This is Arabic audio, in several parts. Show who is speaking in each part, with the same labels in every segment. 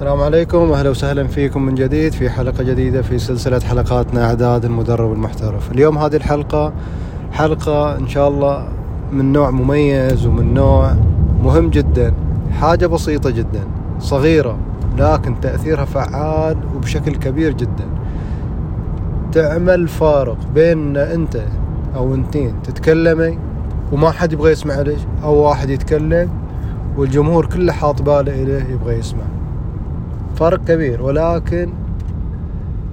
Speaker 1: السلام عليكم. أهلا وسهلا فيكم من جديد في حلقة جديدة في سلسلة حلقاتنا أعداد المدرب المحترف. اليوم هذه الحلقة حلقة إن شاء الله من نوع مميز ومن نوع مهم جدا حاجة بسيطة جدا صغيرة لكن تأثيرها فعال وبشكل كبير جدا. تعمل فارق بين أنت أو أنتين تتكلمي وما حد يبغى يسمع لك أو واحد يتكلم والجمهور كله حاط باله إليه يبغى يسمع. فرق كبير ولكن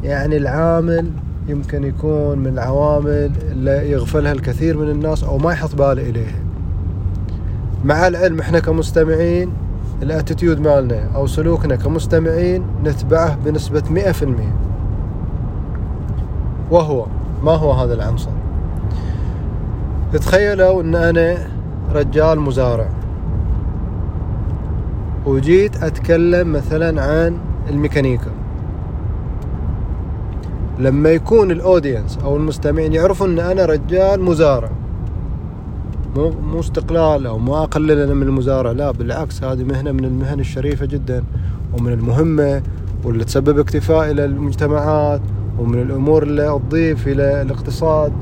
Speaker 1: يعني العامل يمكن يكون من العوامل اللي يغفلها الكثير من الناس أو ما يحط باله إليها. مع العلم إحنا كمستمعين الأتيتيود مالنا أو سلوكنا كمستمعين نتبعه بنسبة مئة في المئة. وهو ما هو هذا العنصر؟ تخيلوا إن أنا رجال مزارع. وجيت أتكلم مثلا عن الميكانيكا. لما يكون الأودينس أو المستمعين يعرفوا إن أنا رجال مزارع مو مو استقلال أو ما أقلل أنا من المزارع لا بالعكس هذه مهنة من المهن الشريفة جدا ومن المهمة واللي تسبب اكتفاء إلى المجتمعات ومن الأمور اللي تضيف إلى الاقتصاد.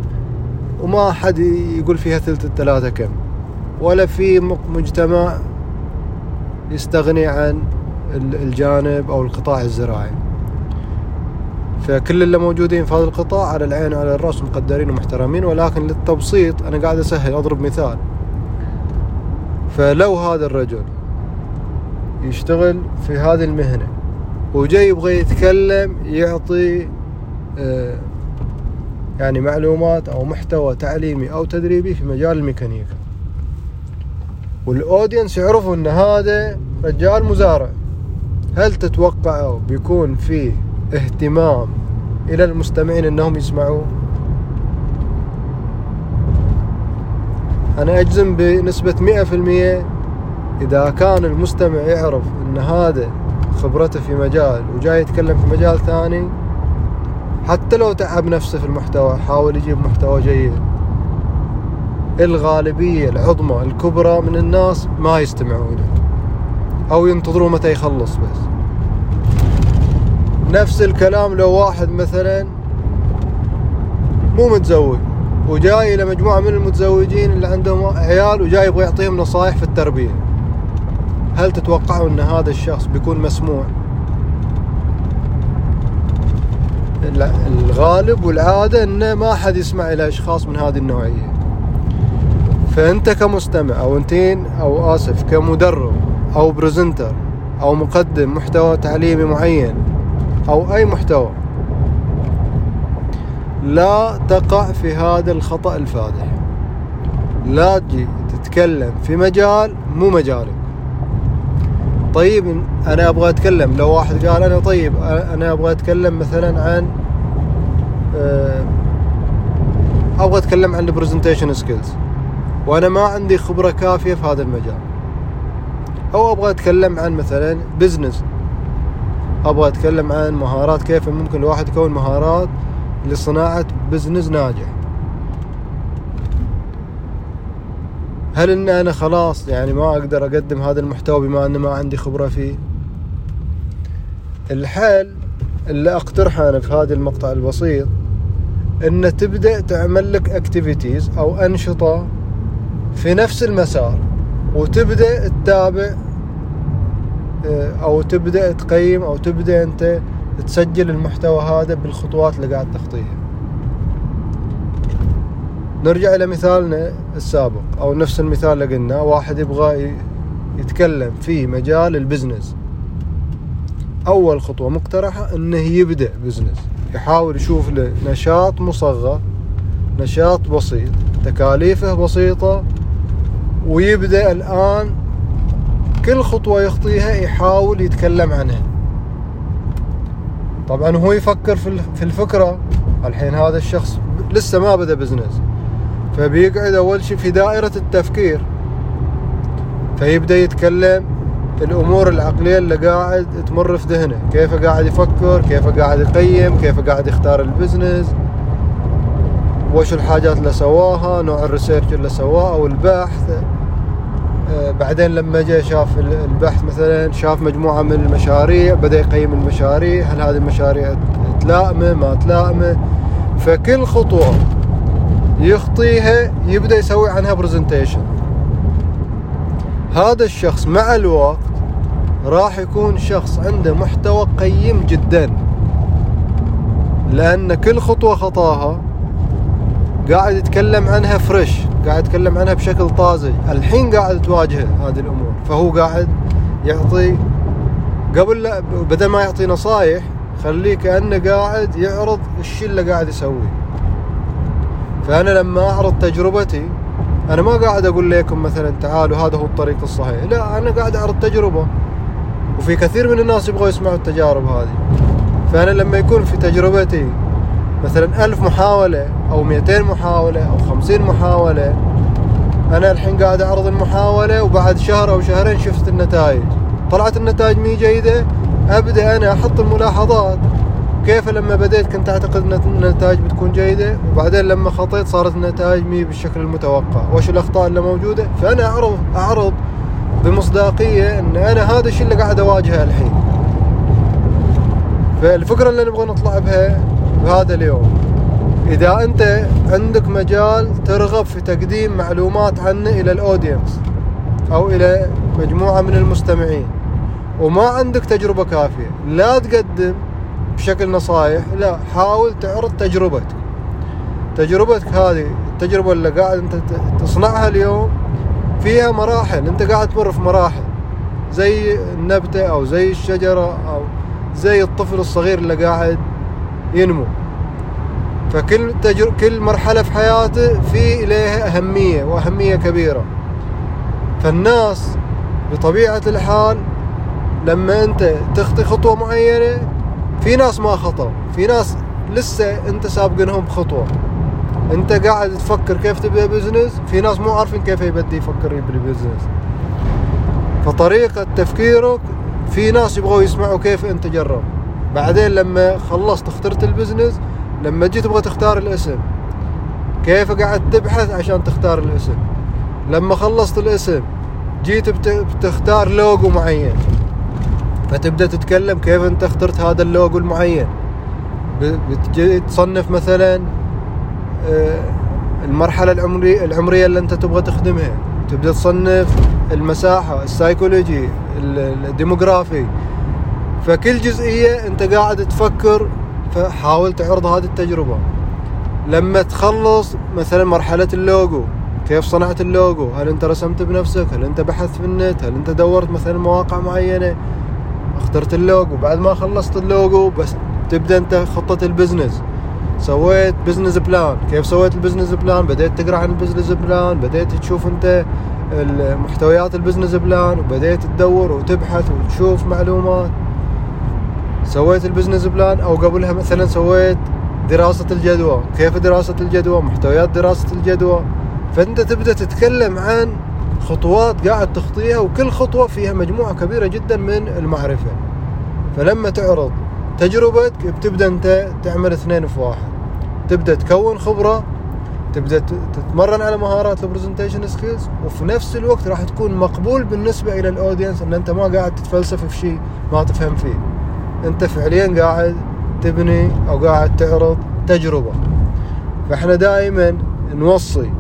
Speaker 1: وما حد يقول فيها ثلث الثلاثة كم ولا في مجتمع يستغني عن الجانب أو القطاع الزراعي. فكل اللي موجودين في هذا القطاع على العين وعلى الرأس مقدرين ومحترمين ولكن للتبسيط أنا قاعد أسهل أضرب مثال. فلو هذا الرجل يشتغل في هذه المهنة وجاي يبغى يتكلم يعطي آه، يعني معلومات أو محتوى تعليمي أو تدريبي في مجال الميكانيكا والاودينس يعرفوا إن هذا رجال مزارع. هل تتوقعوا بيكون في اهتمام إلى المستمعين إنهم يسمعوا أنا أجزم بنسبة مئة في المئة إذا كان المستمع يعرف إن هذا خبرته في مجال وجاي يتكلم في مجال ثاني حتى لو تعب نفسه في المحتوى حاول يجيب محتوى جيد. الغالبية العظمى الكبرى من الناس ما يستمعوا له أو ينتظروا متى يخلص بس. نفس الكلام لو واحد مثلا مو متزوج وجاي إلى مجموعة من المتزوجين اللي عندهم عيال وجاي يبغى يعطيهم نصائح في التربية. هل تتوقعوا أن هذا الشخص بيكون مسموع؟ الغالب والعادة أنه ما حد يسمع إلى أشخاص من هذه النوعية. فأنت كمستمع أو أنتين أو اسف كمدرب أو برزنتر أو مقدم محتوى تعليمي معين أو أي محتوى لا تقع في هذا الخطأ الفادح. لا تجي تتكلم في مجال مو مجالك. طيب أنا أبغى أتكلم. لو واحد قال أنا طيب أنا أبغى أتكلم مثلا عن آه، أبغى أتكلم عن ال presentation skills وأنا ما عندي خبرة كافية في هذا المجال. أو أبغى أتكلم عن مثلا business أبغى أتكلم عن مهارات كيف ممكن الواحد يكون مهارات لصناعة business ناجح. هل إن أنا خلاص يعني ما أقدر أقدم هذا المحتوى بما أن ما عندي خبرة فيه؟ الحل اللي أقترحه أنا في هذا المقطع البسيط إن تبدأ تعمل لك activities أو أنشطة في نفس المسار وتبدأ تتابع آه، أو تبدأ تقيم أو تبدأ أنت تسجل المحتوى هذا بالخطوات اللي قاعد تخطيها. نرجع إلى مثالنا السابق أو نفس المثال اللي قلنا واحد يبغى يتكلم في مجال ال business. أول خطوة مقترحة إنه يبدأ business يحاول يشوف له نشاط مصغر نشاط بسيط تكاليفه بسيطة ويبدأ الآن كل خطوة يخطيها يحاول يتكلم عنها. طبعا هو يفكر في الفكرة. الحين هذا الشخص لسه ما بدأ business فبيقعد أول شيء في دائرة التفكير. فيبدأ يتكلم الأمور العقلية اللي قاعد تمر في ذهنه. كيف قاعد يفكر؟ كيف قاعد يقيم؟ كيف قاعد يختار ال business وش الحاجات اللي سواها؟ نوع ال research اللي سواه أو البحث؟ بعدين لما جاء شاف البحث مثلا شاف مجموعة من المشاريع بدأ يقيم المشاريع هل هذه المشاريع تلائمه ما تلائمه؟ فكل خطوة يخطيها يبدأ يسوي عنها presentation هذا الشخص مع الوقت راح يكون شخص عنده محتوى قيم جدا لأن كل خطوة خطاها قاعد يتكلم عنها فريش قاعد يتكلم عنها بشكل طازج. الحين قاعد تواجهه هذه الأمور. فهو قاعد يعطي قبل لا بدل ما يعطي نصايح خليه كأنه قاعد يعرض الشيء اللي قاعد يسويه. فأنا لما أعرض تجربتي أنا ما قاعد أقول لكم مثلا تعالوا هذا هو الطريق الصحيح. لا أنا قاعد أعرض تجربة. وفي كثير من الناس يبغوا يسمعوا التجارب هذه. فأنا لما يكون في تجربتي مثلا ألف محاولة أو مئتين محاولة أو خمسين محاولة. أنا الحين قاعد أعرض المحاولة وبعد شهر أو شهرين شفت النتائج. طلعت النتائج مي جيدة. أبدأ أنا أحط الملاحظات. كيف لما بديت كنت أعتقد أن النتائج بتكون جيدة؟ وبعدين لما خطيت صارت النتائج مي بالشكل المتوقع. وش الأخطاء اللي موجودة؟ فأنا أعرض أعرض بمصداقية أن أنا هذا الشيء اللي قاعد أواجهه الحين. فالفكرة اللي نبغى نطلع بها بهذا اليوم. إذا أنت عندك مجال ترغب في تقديم معلومات عنه إلى الأودينس أو إلى مجموعة من المستمعين وما عندك تجربة كافية لا تقدم بشكل نصايح لا حاول تعرض تجربتك. تجربتك هذه التجربة اللي قاعد أنت تصنعها اليوم فيها مراحل أنت قاعد تمر في مراحل زي النبتة أو زي الشجرة أو زي الطفل الصغير اللي قاعد ينمو. فكل تجر... كل مرحلة في حياته في إليها أهمية وأهمية كبيرة. فالناس بطبيعة الحال لما أنت تخطي خطوة معينة في ناس ما خطوا في ناس لسه أنت سابقنهم بخطوة. أنت قاعد تفكر كيف تبدأ business في ناس مو عارفين كيف يبدي يفكر يبدي business فطريقة تفكيرك في ناس يبغوا يسمعوا كيف أنت جرب. بعدين لما خلصت اخترت ال business لما جيت تبغى تختار الاسم كيف قاعد تبحث عشان تختار الاسم؟ لما خلصت الاسم جيت بتختار لوجو معين. فتبدأ تتكلم كيف انت اخترت هذا اللوجو المعين. بتجي تصنف مثلا آه، المرحلة العمريه العمرية اللي انت تبغى تخدمها. تبدأ تصنف المساحة السايكولوجي الديموغرافي. فكل جزئية انت قاعد تفكر فحاول تعرض هذه التجربة؟ لما تخلص مثلا مرحلة اللوجو كيف صنعت اللوجو؟ هل أنت رسمت بنفسك؟ هل أنت بحثت في النت؟ هل أنت دورت مثلا مواقع معينة؟ اخترت اللوجو. بعد ما خلصت اللوجو بس تبدأ أنت خطة ال business. سويت business plan كيف سويت ال business plan بديت تقرأ عن ال business plan بديت تشوف أنت محتويات ال business plan وبديت تدور وتبحث وتشوف معلومات. سويت ال business plan أو قبلها مثلا سويت دراسة الجدوى. كيف دراسة الجدوى؟ محتويات دراسة الجدوى. فأنت تبدأ تتكلم عن خطوات قاعد تخطيها وكل خطوة فيها مجموعة كبيرة جدا من المعرفة. فلما تعرض تجربتك بتبدأ أنت تعمل اثنين في واحد. تبدأ تكون خبرة تبدأ تتمرن على مهارات ال presentation skills وفي نفس الوقت راح تكون مقبول بالنسبة إلى ال audience أن أنت ما قاعد تتفلسف في شيء ما تفهم فيه. انت فعليا قاعد تبني أو قاعد تعرض تجربة. فإحنا دائما نوصي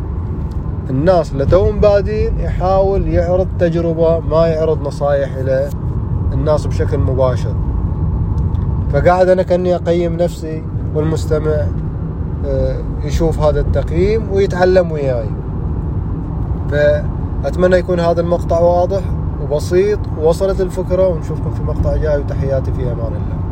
Speaker 1: الناس اللي توهم بادين يحاول يعرض تجربة ما يعرض نصايح إلى الناس بشكل مباشر. فقاعد أنا كأني أقيم نفسي والمستمع آه، يشوف هذا التقييم ويتعلم وياي. فأتمنى يكون هذا المقطع واضح. وبسيط ووصلت الفكرة ونشوفكم في مقطع جاي وتحياتي في أمان الله.